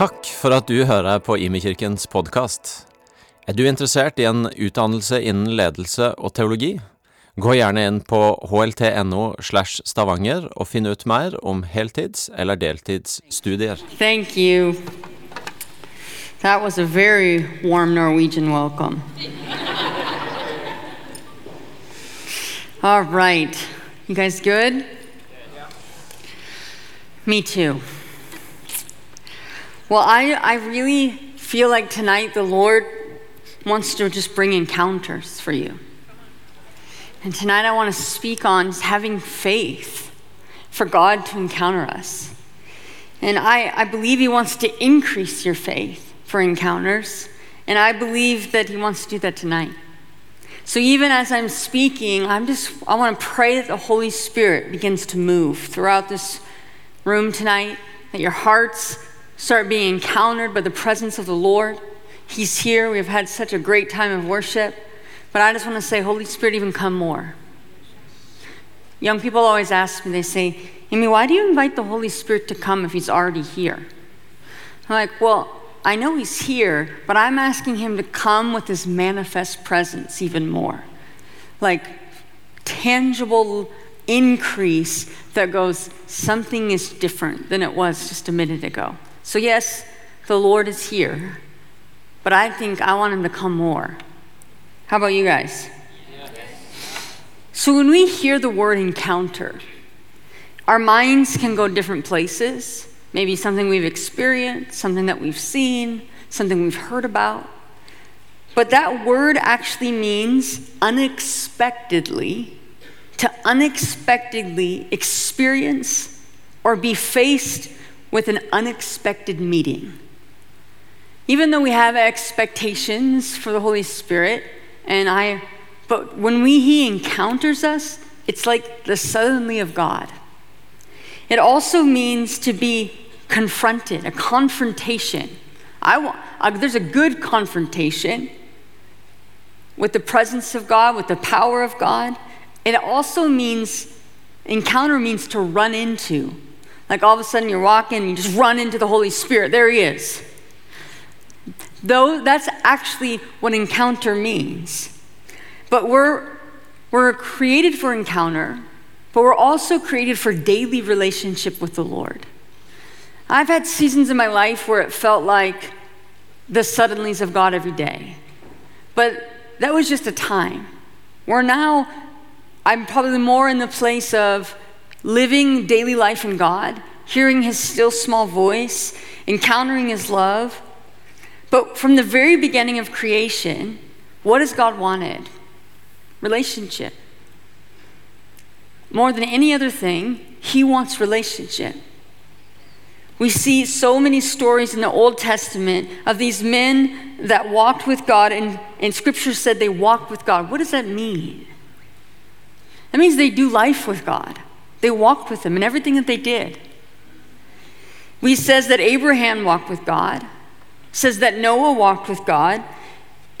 Takk for at du hører på Imekirkens podkast. Er du interessert i en utdannelse innen ledelse og teologi? Gå gjerne inn på hlt.no slash stavanger og finn ut mer om heltids- eller deltidsstudier. Thank you. That was a very warm Norwegian welcome. All right. You guys good? Me too. Well, I, I really feel like tonight the Lord wants to just bring encounters for you. And tonight I want to speak on having faith for God to encounter us. And I, I believe He wants to increase your faith for encounters. And I believe that He wants to do that tonight. So even as I'm speaking, I'm just I want to pray that the Holy Spirit begins to move throughout this room tonight, that your hearts start being encountered by the presence of the Lord. He's here. We've had such a great time of worship. But I just want to say, Holy Spirit, even come more. Young people always ask me, they say, Amy, why do you invite the Holy Spirit to come if he's already here? I'm like, well, I know he's here, but I'm asking him to come with his manifest presence even more. Like tangible increase that goes, something is different than it was just a minute ago. So, yes, the Lord is here, but I think I want him to come more. How about you guys? So, when we hear the word encounter, our minds can go different places. Maybe something we've experienced, something that we've seen, something we've heard about. But that word actually means unexpectedly, to unexpectedly experience or be faced with an unexpected meeting. Even though we have expectations for the Holy Spirit, and I, but when we, He encounters us, it's like the suddenly of God. It also means to be confronted, a confrontation. I want, uh, there's a good confrontation with the presence of God, with the power of God. It also means, encounter means to run into. Like all of a sudden you're walking and you just run into the Holy Spirit. There he is. Though that's actually what encounter means. But we're, we're created for encounter, but we're also created for daily relationship with the Lord. I've had seasons in my life where it felt like the suddenlies of God every day. But that was just a time. Where now I'm probably more in the place of living daily life in God, hearing His still small voice, encountering His love. But from the very beginning of creation, what has God wanted? Relationship. More than any other thing, He wants relationship. We see so many stories in the Old Testament of these men that walked with God, and, and Scripture said they walked with God. What does that mean? That means they do life with God. They walked with Him in everything that they did. We says that Abraham walked with God, says that Noah walked with God.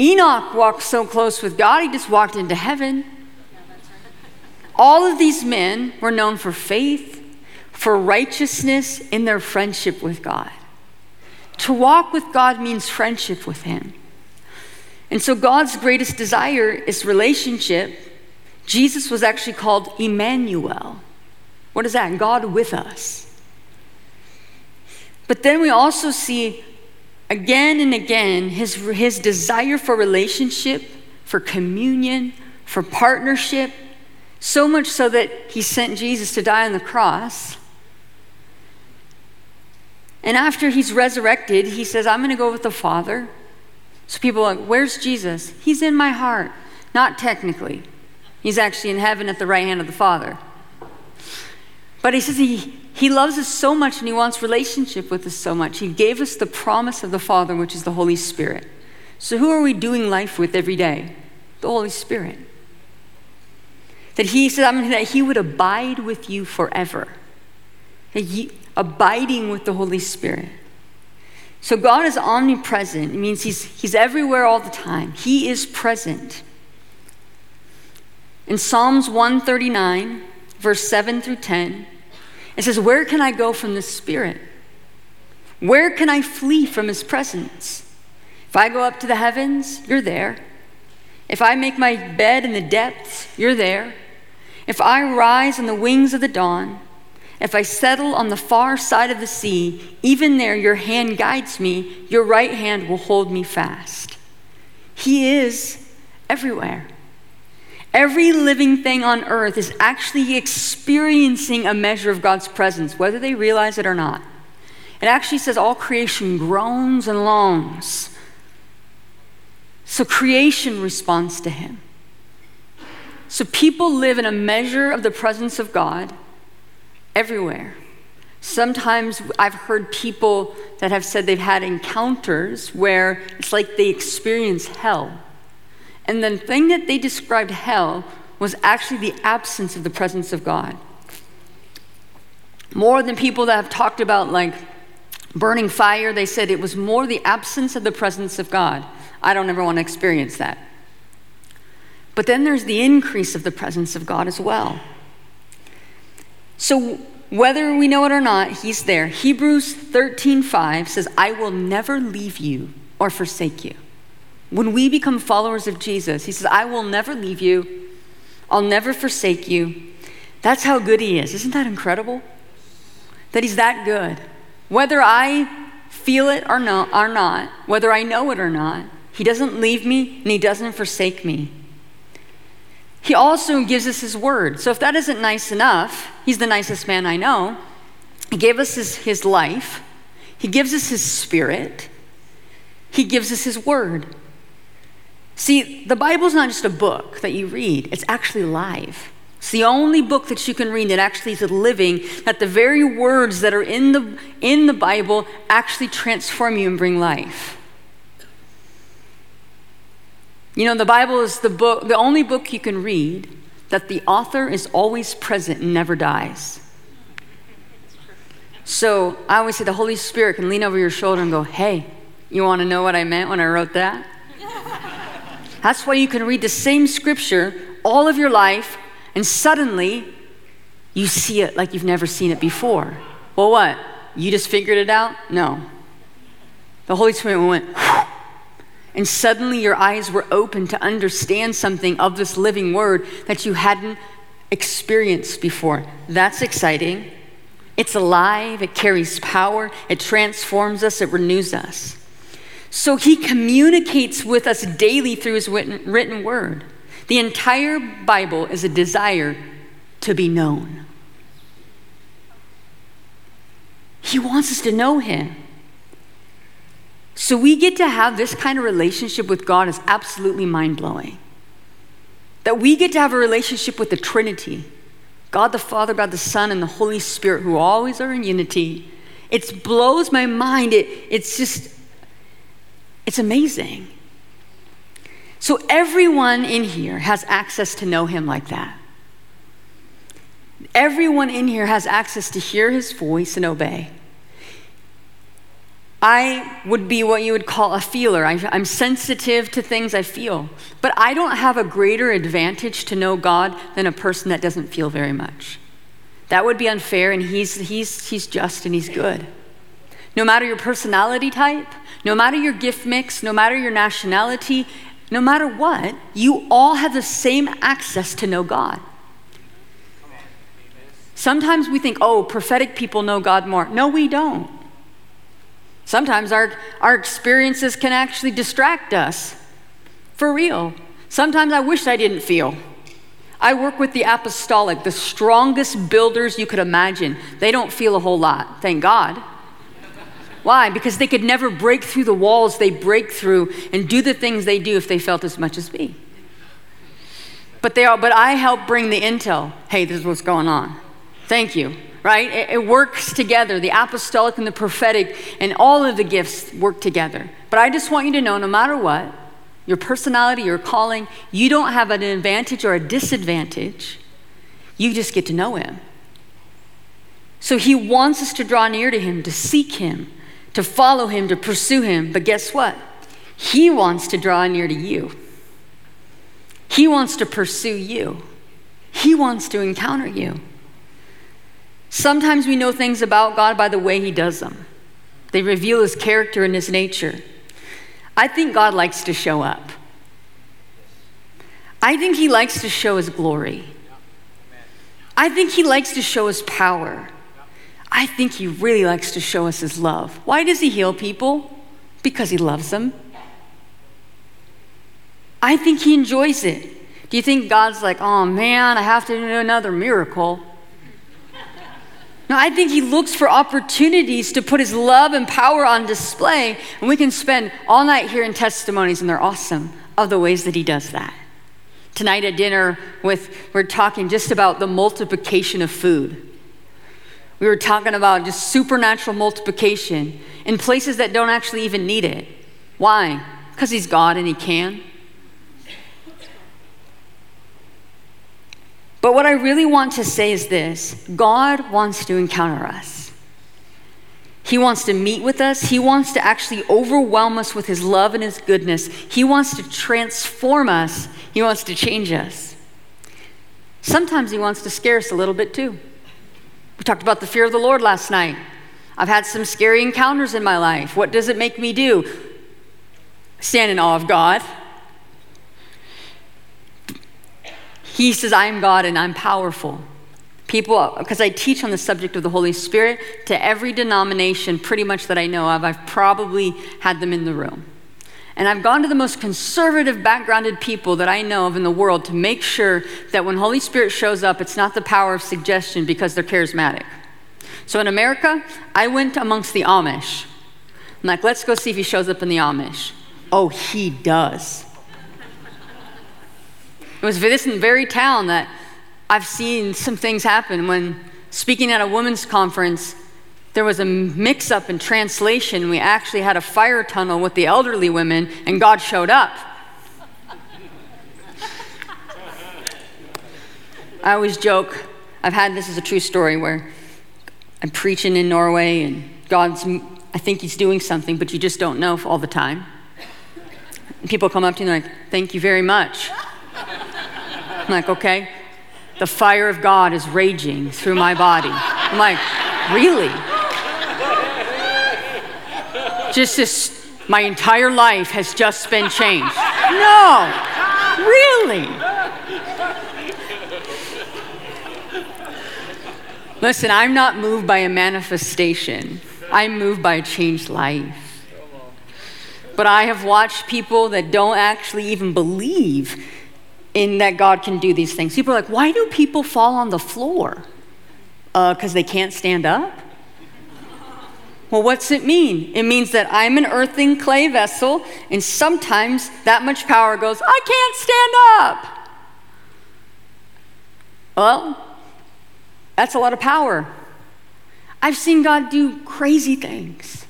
Enoch walked so close with God, he just walked into heaven. All of these men were known for faith, for righteousness in their friendship with God. To walk with God means friendship with Him. And so God's greatest desire is relationship. Jesus was actually called Emmanuel. What is that? God with us. But then we also see again and again his, his desire for relationship, for communion, for partnership, so much so that he sent Jesus to die on the cross. And after he's resurrected, he says, I'm going to go with the Father. So people are like, Where's Jesus? He's in my heart. Not technically, he's actually in heaven at the right hand of the Father. But he says he, he loves us so much and he wants relationship with us so much. He gave us the promise of the Father, which is the Holy Spirit. So who are we doing life with every day? The Holy Spirit. That he said I mean, that he would abide with you forever. He, abiding with the Holy Spirit. So God is omnipresent. It means he's, he's everywhere all the time. He is present. In Psalms 139, verse 7 through 10, it says, Where can I go from the Spirit? Where can I flee from his presence? If I go up to the heavens, you're there. If I make my bed in the depths, you're there. If I rise on the wings of the dawn, if I settle on the far side of the sea, even there your hand guides me, your right hand will hold me fast. He is everywhere. Every living thing on earth is actually experiencing a measure of God's presence, whether they realize it or not. It actually says all creation groans and longs. So creation responds to him. So people live in a measure of the presence of God everywhere. Sometimes I've heard people that have said they've had encounters where it's like they experience hell. And the thing that they described hell was actually the absence of the presence of God. More than people that have talked about like burning fire, they said it was more the absence of the presence of God. I don't ever want to experience that. But then there's the increase of the presence of God as well. So whether we know it or not, he's there. Hebrews 13:5 says, "I will never leave you or forsake you." When we become followers of Jesus, he says, "I will never leave you. I'll never forsake you." That's how good he is. Isn't that incredible? That he's that good. Whether I feel it or, or not, whether I know it or not, he doesn't leave me and he doesn't forsake me. He also gives us his word. So if that isn't nice enough, he's the nicest man I know. He gave us his, his life, he gives us his spirit, he gives us his word. See, the Bible's not just a book that you read, it's actually live. It's the only book that you can read that actually is living, that the very words that are in the, in the Bible actually transform you and bring life. You know, the Bible is the book, the only book you can read that the author is always present and never dies. So I always say the Holy Spirit can lean over your shoulder and go, Hey, you want to know what I meant when I wrote that? That's why you can read the same scripture all of your life and suddenly you see it like you've never seen it before. Well, what? You just figured it out? No. The Holy Spirit went, and suddenly your eyes were open to understand something of this living word that you hadn't experienced before. That's exciting. It's alive, it carries power, it transforms us, it renews us. So he communicates with us daily through his written word. The entire Bible is a desire to be known. He wants us to know him. So we get to have this kind of relationship with God is absolutely mind blowing. That we get to have a relationship with the Trinity God the Father, God the Son, and the Holy Spirit, who always are in unity. It blows my mind. It, it's just, it's amazing. So everyone in here has access to know Him like that. Everyone in here has access to hear His voice and obey. I would be what you would call a feeler. I, am sensitive to things I feel. But I don't have a greater advantage to know God than a person that doesn't feel very much. That would be unfair, and he's, he's, he's just and he's good. No matter your personality type, no matter your gift mix, no matter your nationality, no matter what, you all have the same access to know God. Sometimes we think, oh, prophetic people know God more. No, we don't. Sometimes our, our experiences can actually distract us. For real. Sometimes I wish I didn't feel. I work with the apostolic, the strongest builders you could imagine. They don't feel a whole lot, thank God. Why? Because they could never break through the walls they break through and do the things they do if they felt as much as me. But they are, but I help bring the intel. Hey, this is what's going on. Thank you right? It, it, works together. The apostolic and the prophetic and all of the gifts work together. But I just want you to know no matter what, your personality, your calling, you don't have an advantage or a disadvantage. You just get to know Him. So He wants us to draw near to Him, to seek Him, to follow Him, to pursue Him. But guess what? He wants to draw near to you. He wants to pursue you. He wants to encounter you. Sometimes we know things about God by the way He does them. they reveal his character and his nature. I think God likes to show up. I think he likes to show his glory. I think he likes to show his power. I think he really likes to show us his love. Why does he heal people? Because he loves them. I think he enjoys it. Do you think God's like, oh man, I have to do another miracle? No, I think he looks for opportunities to put his love and power on display, and we can spend all night hearing testimonies, and they're awesome, of the ways that he does that. Tonight at dinner, with we're talking just about the multiplication of food. We were talking about just supernatural multiplication in places that don't actually even need it. Why? Because he's God and he can. But what I really want to say is this God wants to encounter us. He wants to meet with us. He wants to actually overwhelm us with His love and His goodness. He wants to transform us. He wants to change us. Sometimes He wants to scare us a little bit too. We talked about the fear of the Lord last night. I've had some scary encounters in my life. What does it make me do? Stand in awe of God. He says, I am God and I'm powerful. People, because I teach on the subject of the Holy Spirit to every denomination pretty much that I know of, I've probably had them in the room. And I've gone to the most conservative backgrounded people that I know of in the world to make sure that when Holy Spirit shows up, it's not the power of suggestion because they're charismatic. So in America, I went amongst the Amish. I'm like, let's go see if he shows up in the Amish. Oh, he does. It was this very town that I've seen some things happen when speaking at a women's conference. There was a mix up in translation. We actually had a fire tunnel with the elderly women, and God showed up. I always joke, I've had this as a true story where I'm preaching in Norway, and God's, I think He's doing something, but you just don't know all the time. And people come up to me like, Thank you very much. I'm like, okay. The fire of God is raging through my body. I'm like, really? Just this, my entire life has just been changed. No, really. Listen, I'm not moved by a manifestation, I'm moved by a changed life. But I have watched people that don't actually even believe in that God can do these things. People are like, why do people fall on the floor? Because uh, they can't stand up? Well, what's it mean? It means that I'm an earthen clay vessel, and sometimes that much power goes, I can't stand up. Well, that's a lot of power. I've seen God do crazy things.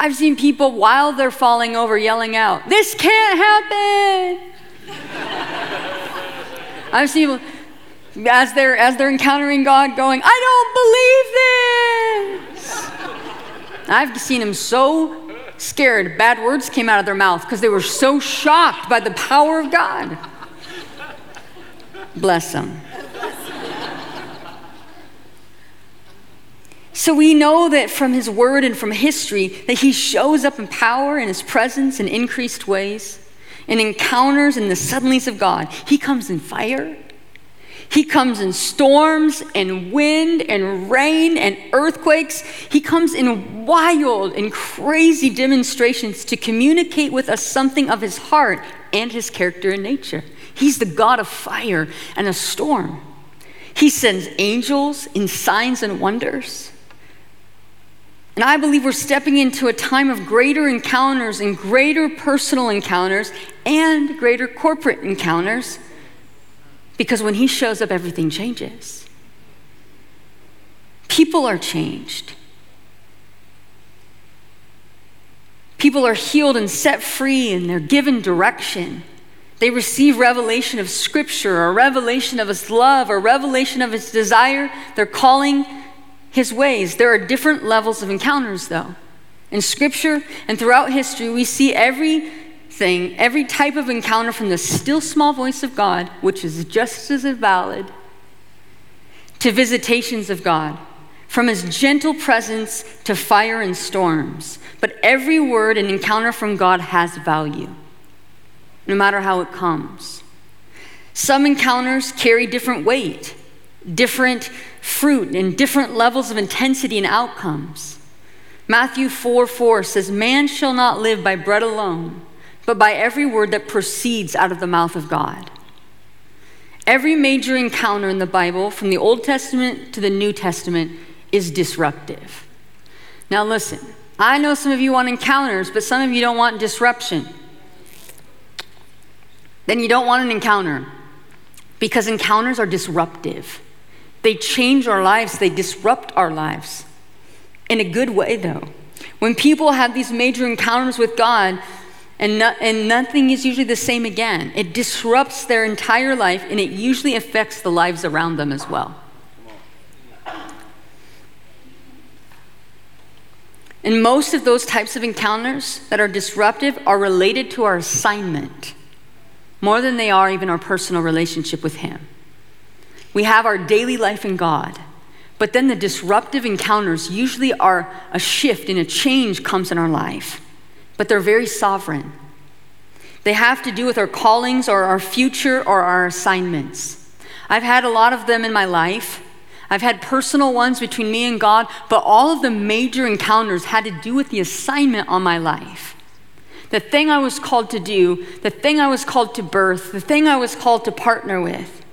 I've seen people, while they're falling over, yelling out, This can't happen. I've seen people as they're as they're encountering God going, I don't believe this. I've seen them so scared, bad words came out of their mouth because they were so shocked by the power of God. Bless them. So we know that from his word and from history that he shows up in power and his presence in increased ways and encounters in the suddenlies of God. He comes in fire. He comes in storms and wind and rain and earthquakes. He comes in wild and crazy demonstrations to communicate with us something of his heart and his character and nature. He's the God of fire and a storm. He sends angels in signs and wonders. And I believe we're stepping into a time of greater encounters and greater personal encounters and greater corporate encounters because when he shows up, everything changes. People are changed. People are healed and set free, and they're given direction. They receive revelation of Scripture, or revelation of His love, or revelation of His desire. They're calling his ways. There are different levels of encounters, though. In scripture and throughout history, we see everything, every type of encounter from the still small voice of God, which is just as valid, to visitations of God, from his gentle presence to fire and storms. But every word and encounter from God has value, no matter how it comes. Some encounters carry different weight, different fruit, and different levels of intensity and outcomes. Matthew 4 4 says, Man shall not live by bread alone, but by every word that proceeds out of the mouth of God. Every major encounter in the Bible, from the Old Testament to the New Testament, is disruptive. Now, listen, I know some of you want encounters, but some of you don't want disruption. Then you don't want an encounter because encounters are disruptive. They change our lives, they disrupt our lives. In a good way, though. When people have these major encounters with God, and, no, and nothing is usually the same again, it disrupts their entire life and it usually affects the lives around them as well. And most of those types of encounters that are disruptive are related to our assignment more than they are even our personal relationship with Him. We have our daily life in God, but then the disruptive encounters usually are a shift and a change comes in our life, but they're very sovereign. They have to do with our callings or our future or our assignments. I've had a lot of them in my life. I've had personal ones between me and God, but all of the major encounters had to do with the assignment on my life. The thing I was called to do, the thing I was called to birth, the thing I was called to partner with.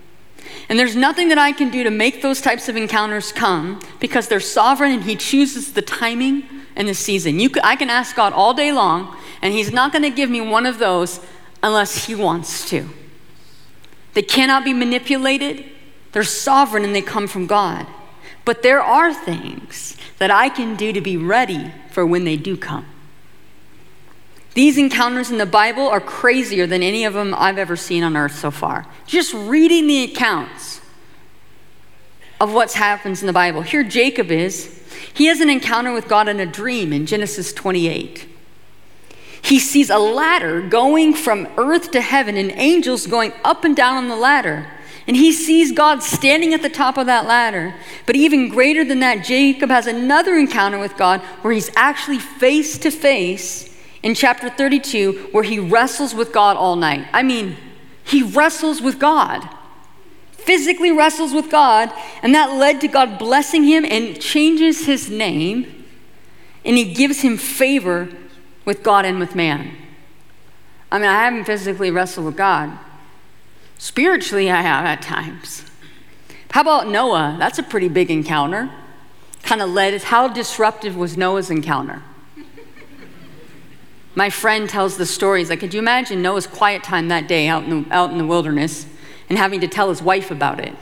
And there's nothing that I can do to make those types of encounters come because they're sovereign and He chooses the timing and the season. You, I can ask God all day long, and He's not going to give me one of those unless He wants to. They cannot be manipulated, they're sovereign and they come from God. But there are things that I can do to be ready for when they do come. These encounters in the Bible are crazier than any of them I've ever seen on earth so far. Just reading the accounts of what happens in the Bible. Here, Jacob is. He has an encounter with God in a dream in Genesis 28. He sees a ladder going from earth to heaven and angels going up and down on the ladder. And he sees God standing at the top of that ladder. But even greater than that, Jacob has another encounter with God where he's actually face to face in chapter 32, where he wrestles with God all night. I mean, he wrestles with God, physically wrestles with God, and that led to God blessing him and changes his name, and he gives him favor with God and with man. I mean, I haven't physically wrestled with God. Spiritually, I have at times. How about Noah? That's a pretty big encounter. Kind of led, how disruptive was Noah's encounter? My friend tells the stories. Like, could you imagine Noah's quiet time that day out in the, out in the wilderness and having to tell his wife about it?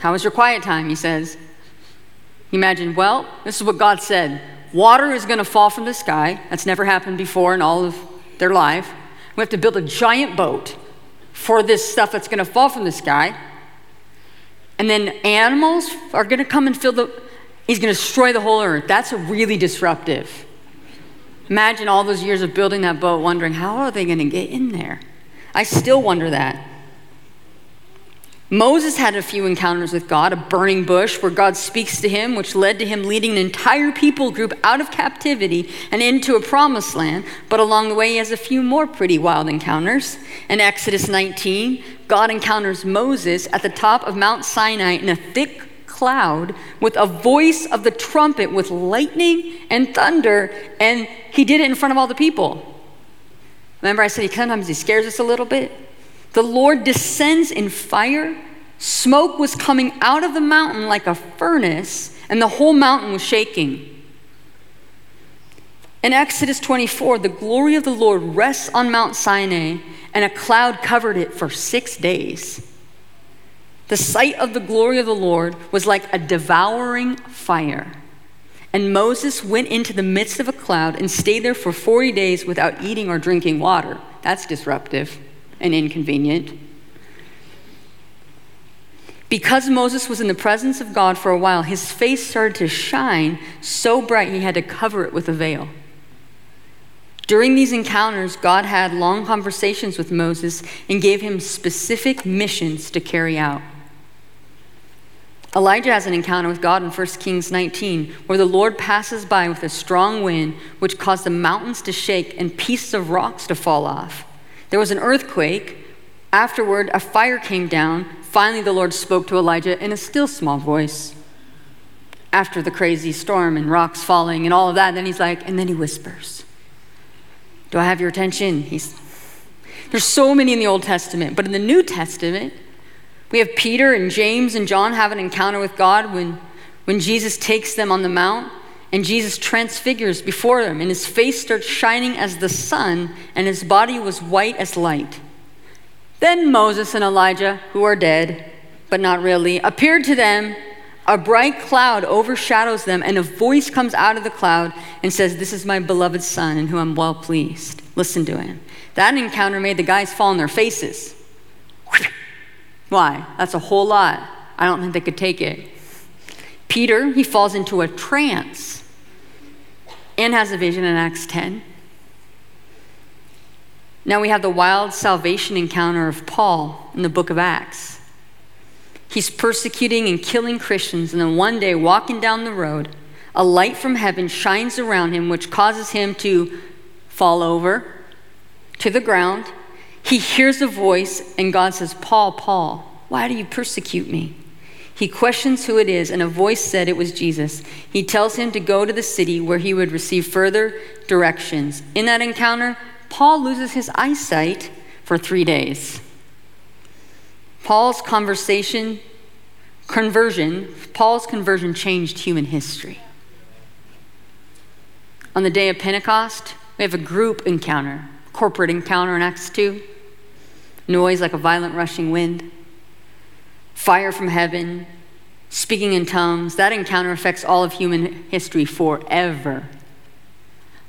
How was your quiet time? He says. He imagined, well, this is what God said water is going to fall from the sky. That's never happened before in all of their life. We have to build a giant boat for this stuff that's going to fall from the sky. And then animals are going to come and fill the, he's going to destroy the whole earth. That's a really disruptive. Imagine all those years of building that boat, wondering, how are they going to get in there? I still wonder that. Moses had a few encounters with God, a burning bush where God speaks to him, which led to him leading an entire people group out of captivity and into a promised land. But along the way, he has a few more pretty wild encounters. In Exodus 19, God encounters Moses at the top of Mount Sinai in a thick cloud with a voice of the trumpet with lightning and thunder, and he did it in front of all the people. Remember, I said he, sometimes he scares us a little bit? The Lord descends in fire. Smoke was coming out of the mountain like a furnace, and the whole mountain was shaking. In Exodus 24, the glory of the Lord rests on Mount Sinai, and a cloud covered it for six days. The sight of the glory of the Lord was like a devouring fire. And Moses went into the midst of a cloud and stayed there for 40 days without eating or drinking water. That's disruptive and inconvenient. Because Moses was in the presence of God for a while, his face started to shine so bright he had to cover it with a veil. During these encounters, God had long conversations with Moses and gave him specific missions to carry out. Elijah has an encounter with God in 1 Kings 19, where the Lord passes by with a strong wind, which caused the mountains to shake and pieces of rocks to fall off. There was an earthquake. Afterward, a fire came down. Finally, the Lord spoke to Elijah in a still small voice. After the crazy storm and rocks falling and all of that, then he's like, and then he whispers, Do I have your attention? He's, there's so many in the Old Testament, but in the New Testament, we have Peter and James and John have an encounter with God when, when Jesus takes them on the mount and Jesus transfigures before them, and his face starts shining as the sun, and his body was white as light. Then Moses and Elijah, who are dead, but not really, appeared to them. A bright cloud overshadows them, and a voice comes out of the cloud and says, This is my beloved Son, in whom I'm well pleased. Listen to him. That encounter made the guys fall on their faces. Why? That's a whole lot. I don't think they could take it. Peter, he falls into a trance and has a vision in Acts 10. Now we have the wild salvation encounter of Paul in the book of Acts. He's persecuting and killing Christians, and then one day, walking down the road, a light from heaven shines around him, which causes him to fall over to the ground he hears a voice, and God says, Paul, Paul, why do you persecute me? He questions who it is, and a voice said it was Jesus. He tells him to go to the city where he would receive further directions. In that encounter, Paul loses his eyesight for three days. Paul's conversation, conversion, Paul's conversion changed human history. On the day of Pentecost, we have a group encounter, corporate encounter in Acts 2 noise like a violent rushing wind, fire from heaven, speaking in tongues. That encounter affects all of human history forever.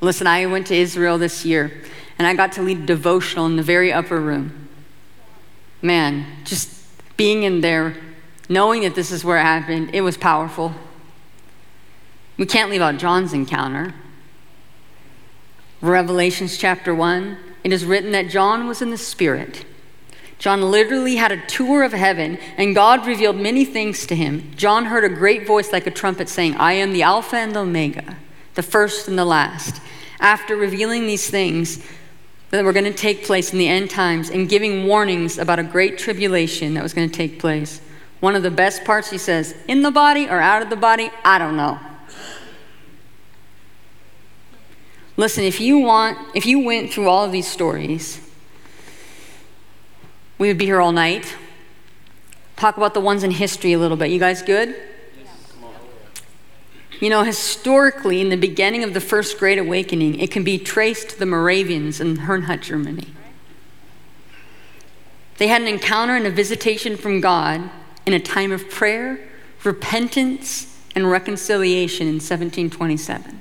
Listen, I went to Israel this year and I got to lead a devotional in the very upper room. Man, just being in there, knowing that this is where it happened, it was powerful. We can't leave out John's encounter. Revelations chapter 1, it is written that John was in the Spirit John literally had a tour of heaven, and God revealed many things to him. John heard a great voice like a trumpet saying, I am the Alpha and the Omega, the first and the last. After revealing these things that were going to take place in the end times and giving warnings about a great tribulation that was going to take place, one of the best parts he says, in the body or out of the body, I don't know. Listen, if you want, if you went through all of these stories, we would be here all night. Talk about the ones in history a little bit. You guys good? You know, historically, in the beginning of the First Great Awakening, it can be traced to the Moravians in Herrnhut, Germany. They had an encounter and a visitation from God in a time of prayer, repentance, and reconciliation in 1727.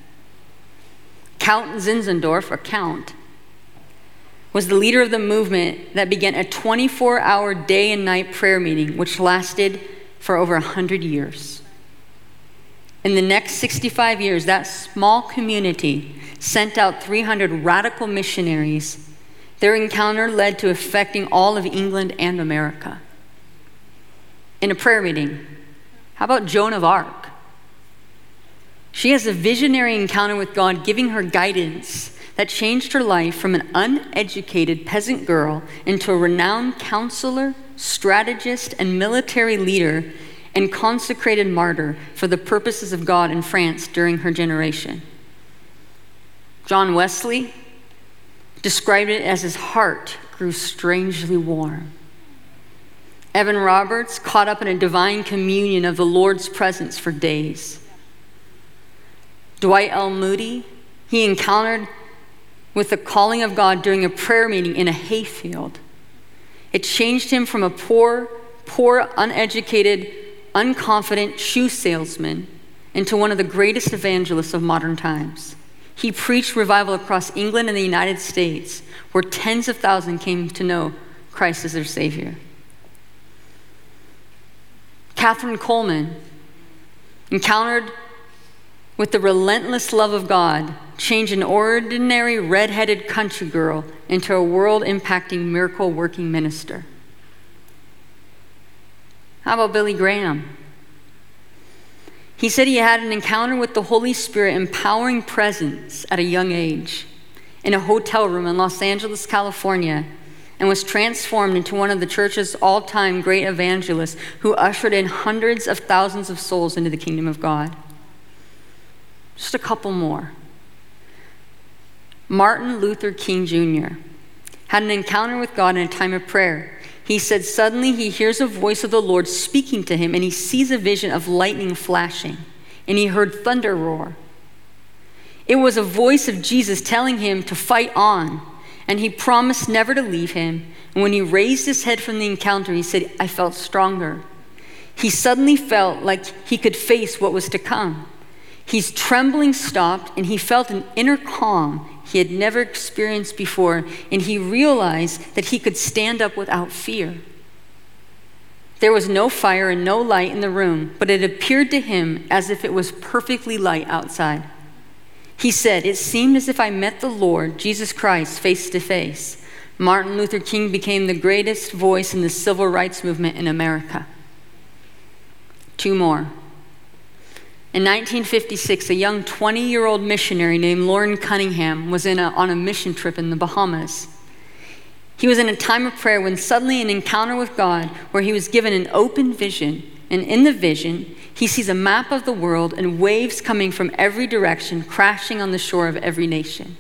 Count Zinzendorf, or Count, was the leader of the movement that began a 24 hour day and night prayer meeting, which lasted for over 100 years. In the next 65 years, that small community sent out 300 radical missionaries. Their encounter led to affecting all of England and America. In a prayer meeting, how about Joan of Arc? She has a visionary encounter with God, giving her guidance that changed her life from an uneducated peasant girl into a renowned counselor, strategist, and military leader and consecrated martyr for the purposes of God in France during her generation. John Wesley described it as his heart grew strangely warm. Evan Roberts caught up in a divine communion of the Lord's presence for days. Dwight L. Moody, he encountered with the calling of God during a prayer meeting in a hayfield. It changed him from a poor, poor, uneducated, unconfident shoe salesman into one of the greatest evangelists of modern times. He preached revival across England and the United States, where tens of thousands came to know Christ as their Savior. Kathryn Kuhlman encountered with the relentless love of God, change an ordinary red-headed country girl into a world-impacting miracle-working minister. How about Billy Graham? He said he had an encounter with the Holy Spirit, empowering presence at a young age in a hotel room in Los Angeles, California, and was transformed into one of the church's all time great evangelists who ushered in hundreds of thousands of souls into the kingdom of God. Just a couple more. Martin Luther King Jr. had an encounter with God in a time of prayer. He said, Suddenly he hears a voice of the Lord speaking to him, and he sees a vision of lightning flashing, and he heard thunder roar. It was a voice of Jesus telling him to fight on, and he promised never to leave him. And when he raised his head from the encounter, he said, I felt stronger. He suddenly felt like he could face what was to come. His trembling stopped, and he felt an inner calm he had never experienced before, and he realized that he could stand up without fear. There was no fire and no light in the room, but it appeared to him as if it was perfectly light outside. He said, It seemed as if I met the Lord, Jesus Christ, face to face. Martin Luther King became the greatest voice in the civil rights movement in America. Two more. In 1956, a young 20 year old missionary named Loren Cunningham was a, on a mission trip in the Bahamas. He was in a time of prayer when suddenly an encounter with God where he was given an open vision. And in the vision, he sees a map of the world and waves coming from every direction, crashing on the shore of every nation.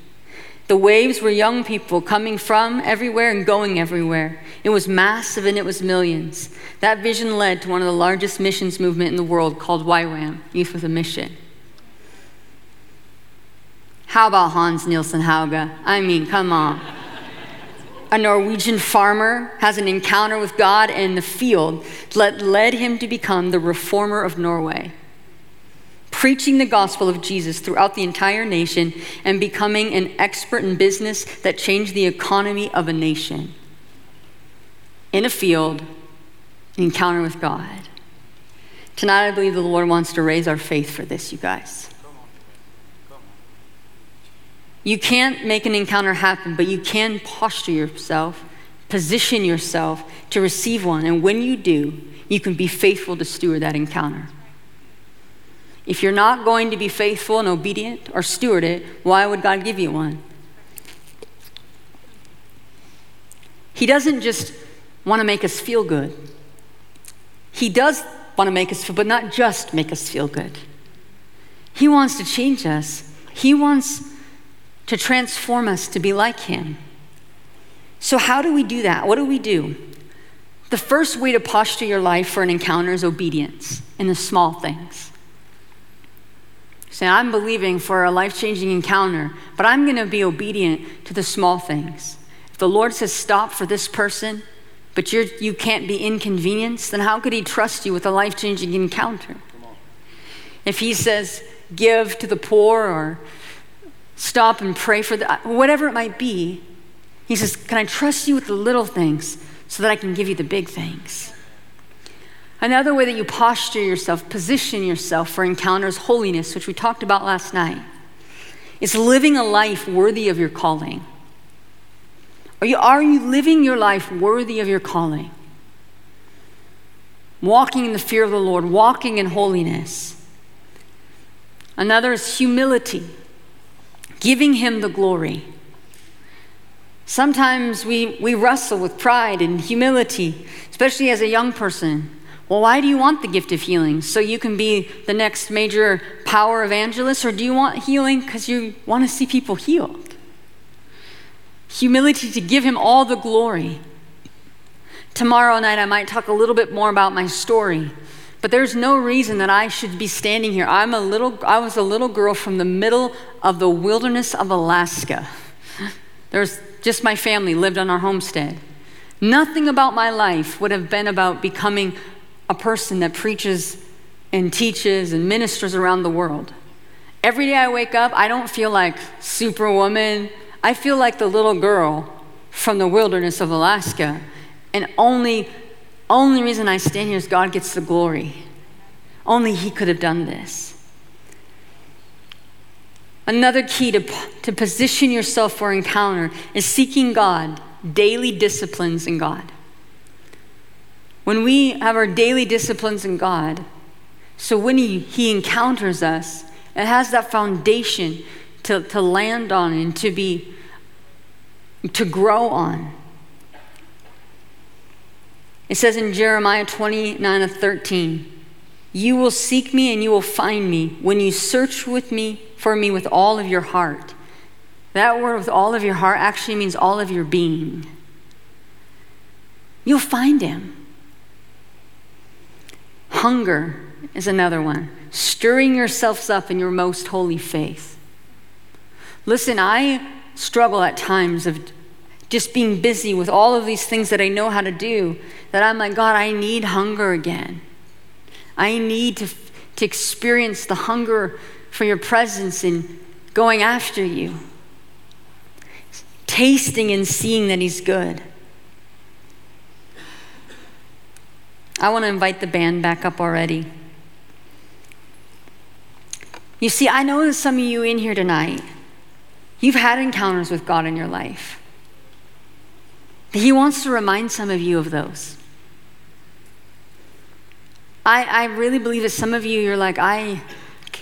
The waves were young people coming from everywhere and going everywhere. It was massive and it was millions. That vision led to one of the largest missions movement in the world called YWAM, Youth with a Mission. How about Hans Nielsen Hauge? I mean, come on. A Norwegian farmer has an encounter with God in the field that led him to become the reformer of Norway preaching the gospel of Jesus throughout the entire nation, and becoming an expert in business that changed the economy of a nation. In a field, encounter with God. Tonight, I believe the Lord wants to raise our faith for this, you guys. You can't make an encounter happen, but you can posture yourself, position yourself to receive one. And when you do, you can be faithful to steward that encounter. If you're not going to be faithful and obedient or steward it, why would God give you one? He doesn't just want to make us feel good. He does want to make us feel, but not just make us feel good. He wants to change us. He wants to transform us to be like Him. So, how do we do that? What do we do? The first way to posture your life for an encounter is obedience in the small things. Say, I'm believing for a life changing encounter, but I'm going to be obedient to the small things. If the Lord says stop for this person, but you're, you can't be inconvenienced, then how could He trust you with a life changing encounter? If He says give to the poor or stop and pray for the, whatever it might be, He says, Can I trust you with the little things so that I can give you the big things? Another way that you posture yourself, position yourself for encounters holiness, which we talked about last night, is living a life worthy of your calling. Are you, are you living your life worthy of your calling? Walking in the fear of the Lord, walking in holiness. Another is humility, giving Him the glory. Sometimes we, we wrestle with pride and humility, especially as a young person. Well, why do you want the gift of healing? So you can be the next major power evangelist? Or do you want healing because you want to see people healed? Humility to give Him all the glory. Tomorrow night, I might talk a little bit more about my story. But there's no reason that I should be standing here. I'm a little, I was a little girl from the middle of the wilderness of Alaska. There's just my family lived on our homestead. Nothing about my life would have been about becoming a person that preaches and teaches and ministers around the world. Every day I wake up, I don't feel like superwoman. I feel like the little girl from the wilderness of Alaska. And only only reason I stand here is God gets the glory. Only he could have done this. Another key to, to position yourself for encounter is seeking God, daily disciplines in God. When we have our daily disciplines in God, So when he, he encounters us, it has that foundation to, to land on and to be to grow on. It says in Jeremiah 29 of 13, You will seek me and you will find me when you search with me for me with all of your heart. That word with all of your heart actually means all of your being. You'll find him. Hunger is another one. Stirring yourselves up in your most holy faith. Listen, I struggle at times of just being busy with all of these things that I know how to do, that I'm like, God, I need hunger again. I need to, to experience the hunger for your presence and going after you, tasting and seeing that He's good. I want to invite the band back up already. You see, I know some of you in here tonight, you've had encounters with God in your life. He wants to remind some of you of those. I, I really believe that some of you, you're like, I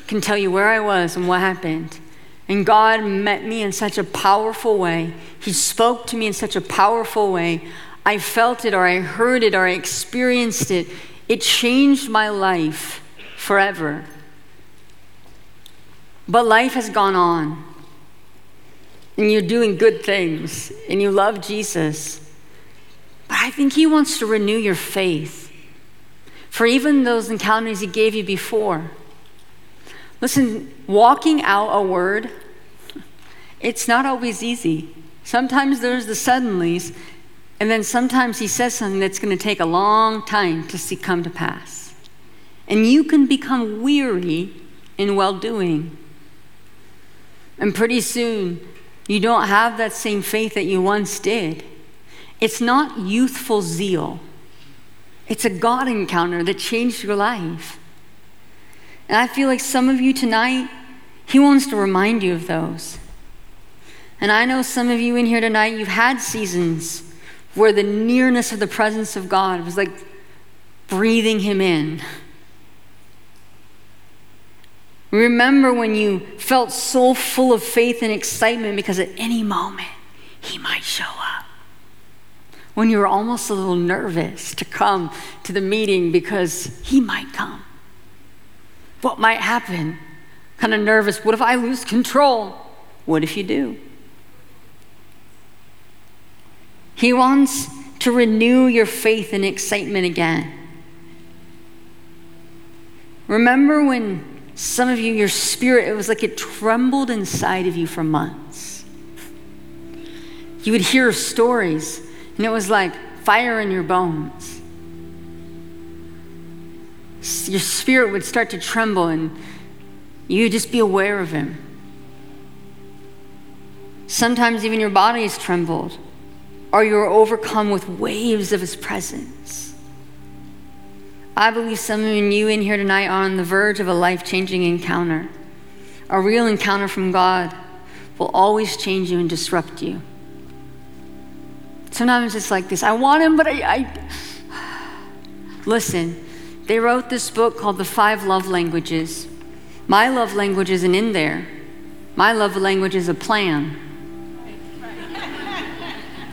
can tell you where I was and what happened. And God met me in such a powerful way. He spoke to me in such a powerful way. I felt it or I heard it or I experienced it. It changed my life forever. But life has gone on. And you're doing good things and you love Jesus. But I think He wants to renew your faith for even those encounters He gave you before. Listen, walking out a word, it's not always easy. Sometimes there's the suddenlies, and then sometimes he says something that's going to take a long time to see come to pass. And you can become weary in well doing. And pretty soon, you don't have that same faith that you once did. It's not youthful zeal, it's a God encounter that changed your life. And I feel like some of you tonight, He wants to remind you of those. And I know some of you in here tonight, you've had seasons where the nearness of the presence of God was like breathing Him in. Remember when you felt so full of faith and excitement because at any moment He might show up. When you were almost a little nervous to come to the meeting because He might come. What might happen? Kind of nervous. What if I lose control? What if you do? He wants to renew your faith and excitement again. Remember when some of you, your spirit, it was like it trembled inside of you for months. You would hear stories, and it was like fire in your bones. Your spirit would start to tremble, and you just be aware of Him. Sometimes even your bodies trembled or you are overcome with waves of His presence. I believe some of you in here tonight are on the verge of a life changing encounter. A real encounter from God will always change you and disrupt you. Sometimes it's like this I want Him, but I. I... Listen, they wrote this book called The Five Love Languages. My love language isn't in there, my love language is a plan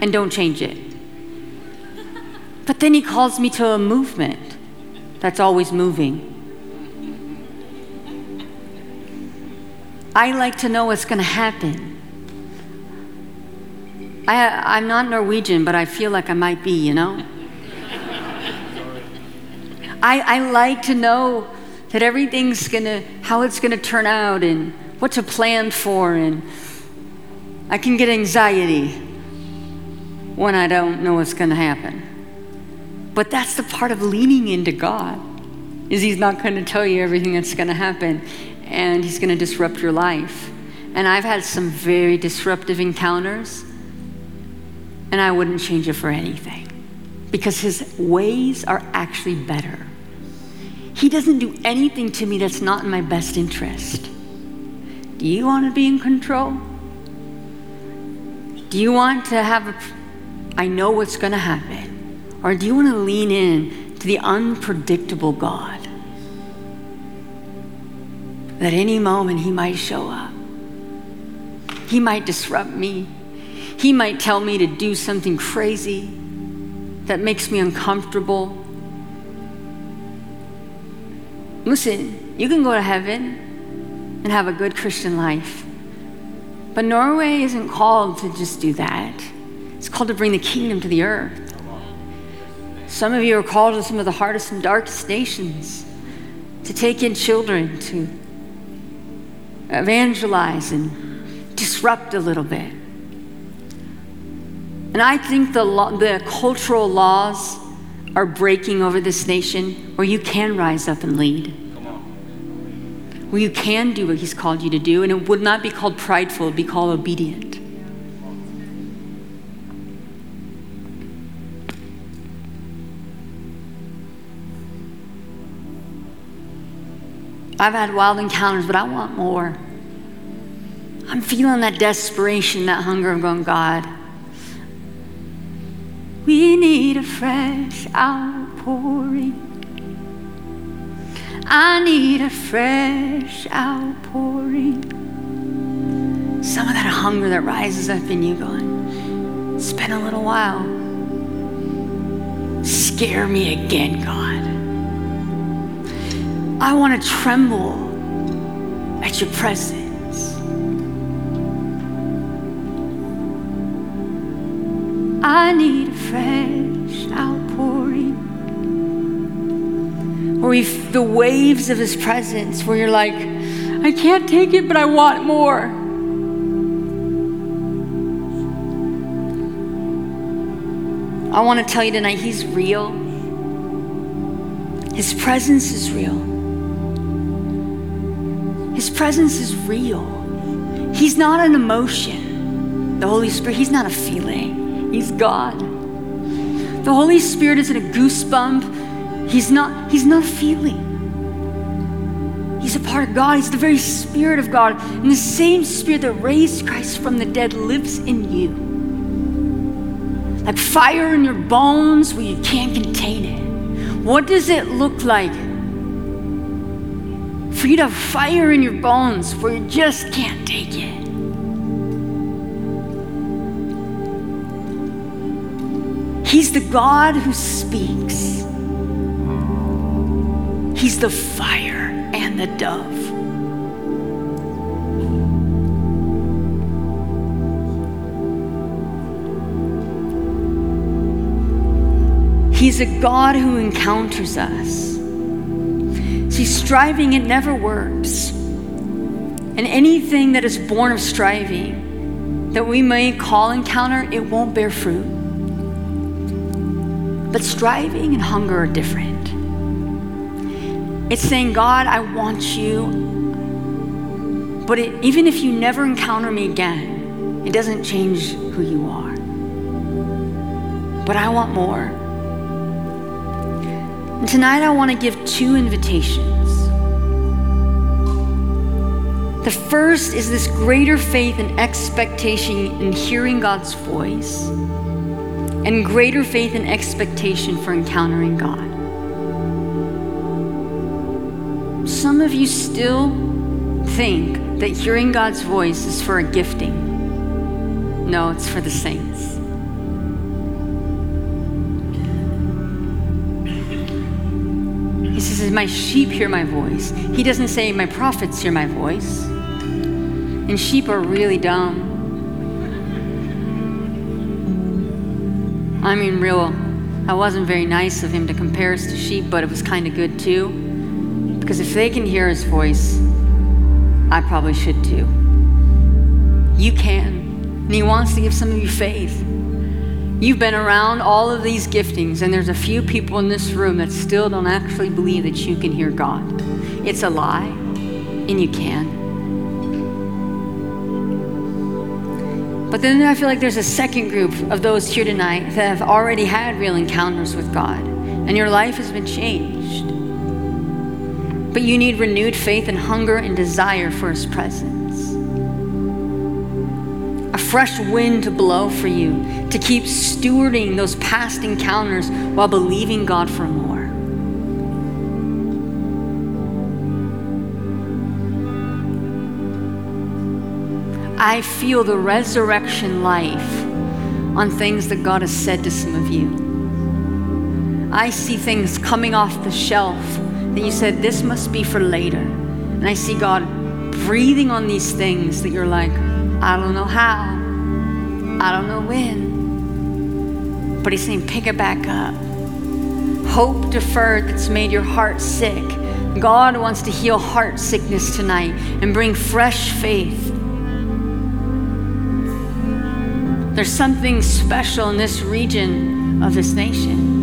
and don't change it. But then he calls me to a movement that's always moving. I like to know what's going to happen. I, I'm not Norwegian, but I feel like I might be, you know? I, I like to know that everything's to, how it's to turn out and what to plan for, and I can get anxiety when I don't know what's going to happen. But that's the part of leaning into God. Is he's not going to tell you everything that's going to happen and he's going to disrupt your life. And I've had some very disruptive encounters and I wouldn't change it for anything because his ways are actually better. He doesn't do anything to me that's not in my best interest. Do you want to be in control? Do you want to have a I know what's going to happen? Or do you want to lean in to the unpredictable God? that any moment he might show up. He might disrupt me. He might tell me to do something crazy that makes me uncomfortable. Listen, you can go to heaven and have a good Christian life. But Norway isn't called to just do that. It's called to bring the kingdom to the earth. Some of you are called to some of the hardest and darkest nations to take in children, to evangelize and disrupt a little bit. And I think the, the cultural laws are breaking over this nation where you can rise up and lead. Where you can do what He's called you to do, and it would not be called prideful, it would be called obedient. I've had wild encounters, but I want more. I'm feeling that desperation, that hunger of going, God, we need a fresh outpouring. I need a fresh outpouring. Some of that hunger that rises up in you going, it's been a little while. Scare me again, God. I want to tremble at your presence. I need a fresh outpouring. Or the waves of his presence, where you're like, I can't take it, but I want more. I want to tell you tonight, he's real. His presence is real. Presence is real. He's not an emotion. The Holy Spirit, He's not a feeling. He's God. The Holy Spirit isn't a goosebump. He's not, He's not a feeling. He's a part of God. He's the very Spirit of God. And the same Spirit that raised Christ from the dead lives in you. Like fire in your bones where you can't contain it. What does it look like to have fire in your bones where you just can't take it. He's the God who speaks. He's the fire and the dove. He's a God who encounters us. See, striving, it never works. And anything that is born of striving that we may call encounter, it won't bear fruit. But striving and hunger are different. It's saying, God, I want you, but it, even if you never encounter me again, it doesn't change who you are. But I want more. Tonight I want to give two invitations. The first is this greater faith and expectation in hearing God's voice, and greater faith and expectation for encountering God. Some of you still think that hearing God's voice is for a gifting. No, it's for the saints. Says, My sheep hear my voice. He doesn't say, My prophets hear my voice. And sheep are really dumb. I mean, real, I wasn't very nice of him to compare us to sheep, but it was kind of good too. Because if they can hear his voice, I probably should too. You can. And he wants to give some of you faith. You've been around all of these giftings, and there's a few people in this room that still don't actually believe that you can hear God. It's a lie, and you can. But then I feel like there's a second group of those here tonight that have already had real encounters with God, and your life has been changed. But you need renewed faith and hunger and desire for His presence. A fresh wind to blow for you to keep stewarding those past encounters while believing God for more. I feel the resurrection life on things that God has said to some of you. I see things coming off the shelf that you said, this must be for later. And I see God breathing on these things that you're like, I don't know how, I don't know when. But He's saying, pick it back up. Hope deferred that's made your heart sick. God wants to heal heart sickness tonight and bring fresh faith. There's something special in this region of this nation.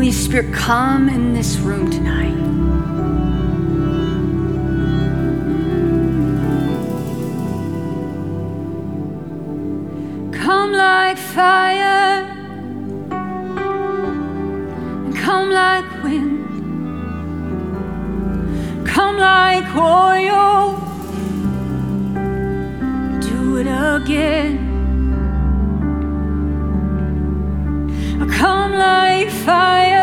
Holy Spirit, come in this room tonight. Come like fire, come like wind, come like oil, do it again. Come like fire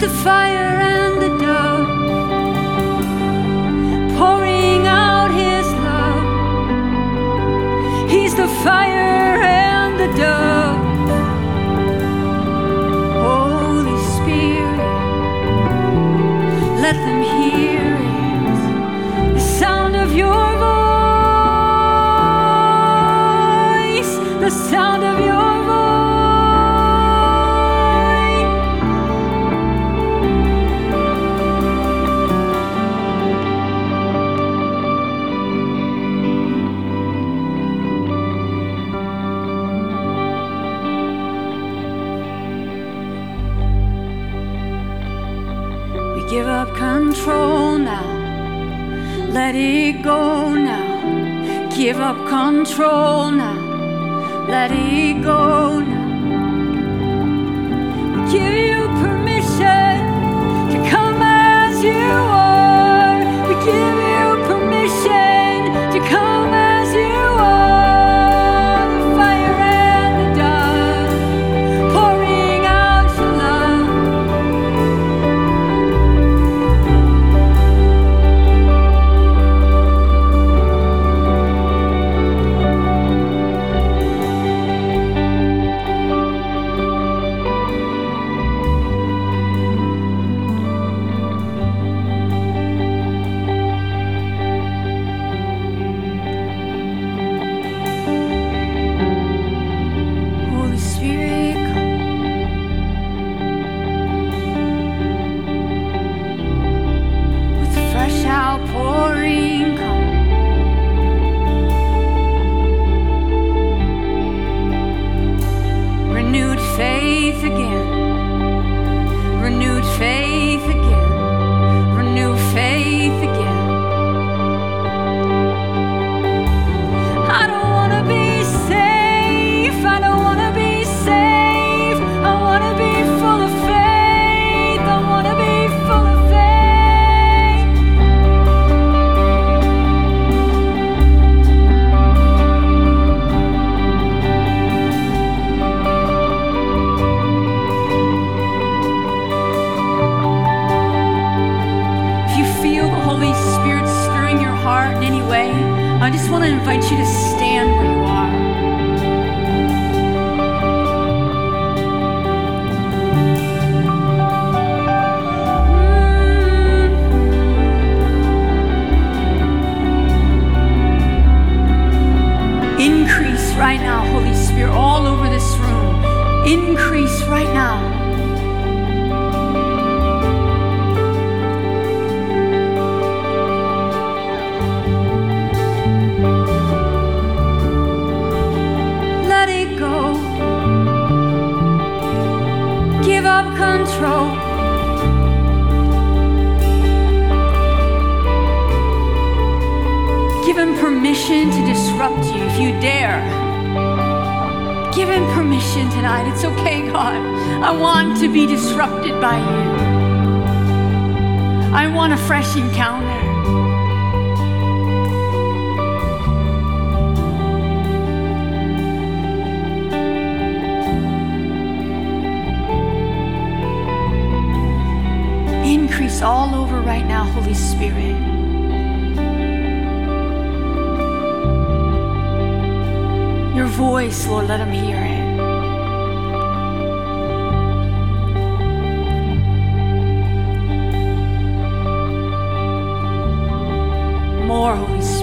the fire and Let it go now. Give up control now. Let it go now. Give up control. Give him permission to disrupt you if you dare. Give him permission tonight. It's okay, God. I want to be disrupted by you. I want a fresh encounter. All over right now, Holy Spirit. Your voice, Lord, let them hear it. More, Holy Spirit.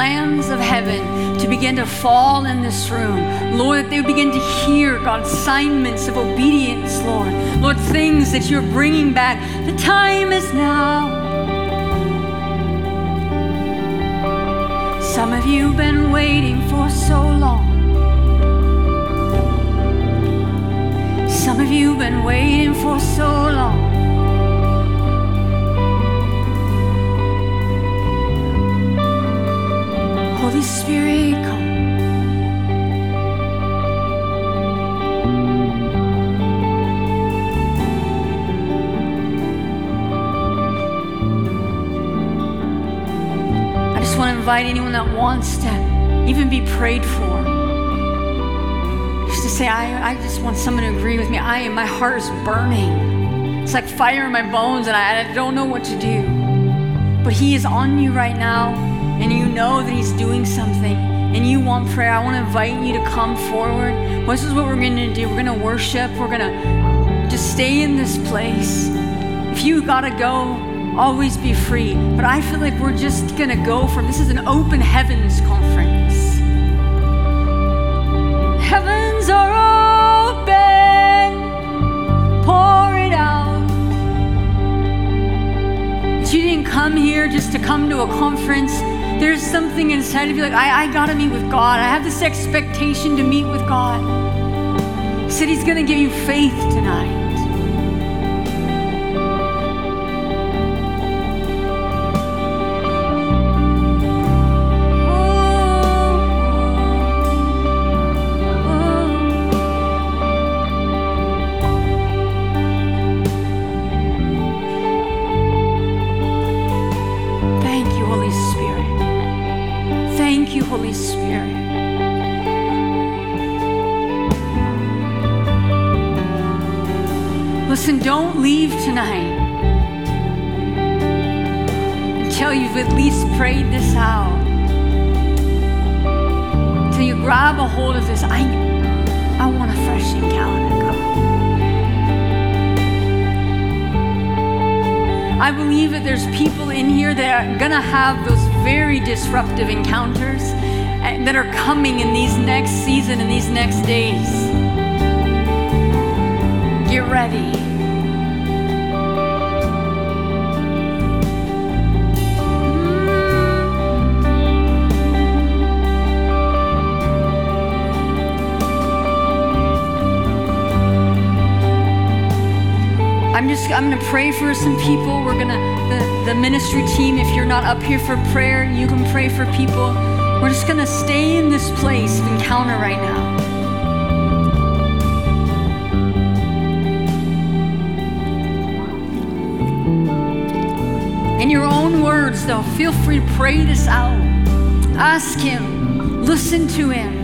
Plans of heaven to begin to fall in this room. Lord, that they would begin to hear, God, assignments of obedience, Lord. Lord, things that you're bringing back. The time is now. Some of you have been waiting for so long. Some of you have been waiting for so long. Invite anyone that wants to even be prayed for. Just to say, I, I just want someone to agree with me. I am, my heart is burning. It's like fire in my bones, and I, I don't know what to do. But He is on you right now, and you know that He's doing something, and you want prayer. I want to invite you to come forward. This is what we're going to do. We're going to worship. We're going to just stay in this place. If you got to go, always be free. But I feel like we're just going to go from this is an open heavens conference. Heavens are open. Pour it out. That you didn't come here just to come to a conference. There's something inside of you like, I, I gotta meet with God. I have this expectation to meet with God. He said He's gonna give you faith tonight. Holy Spirit. Listen, don't leave tonight until you've at least prayed this out. Until you grab a hold of this. I, I want a fresh encounter, God. I believe that there's people in here that are gonna have those very disruptive encounters that are coming in these next season, in these next days. Get ready. Mm. I'm just I'm gonna pray for some people. We're gonna the, the ministry team, if you're not up here for prayer, you can pray for people. We're just going to stay in this place of encounter right now. In your own words, though, feel free to pray this out. Ask Him, listen to Him.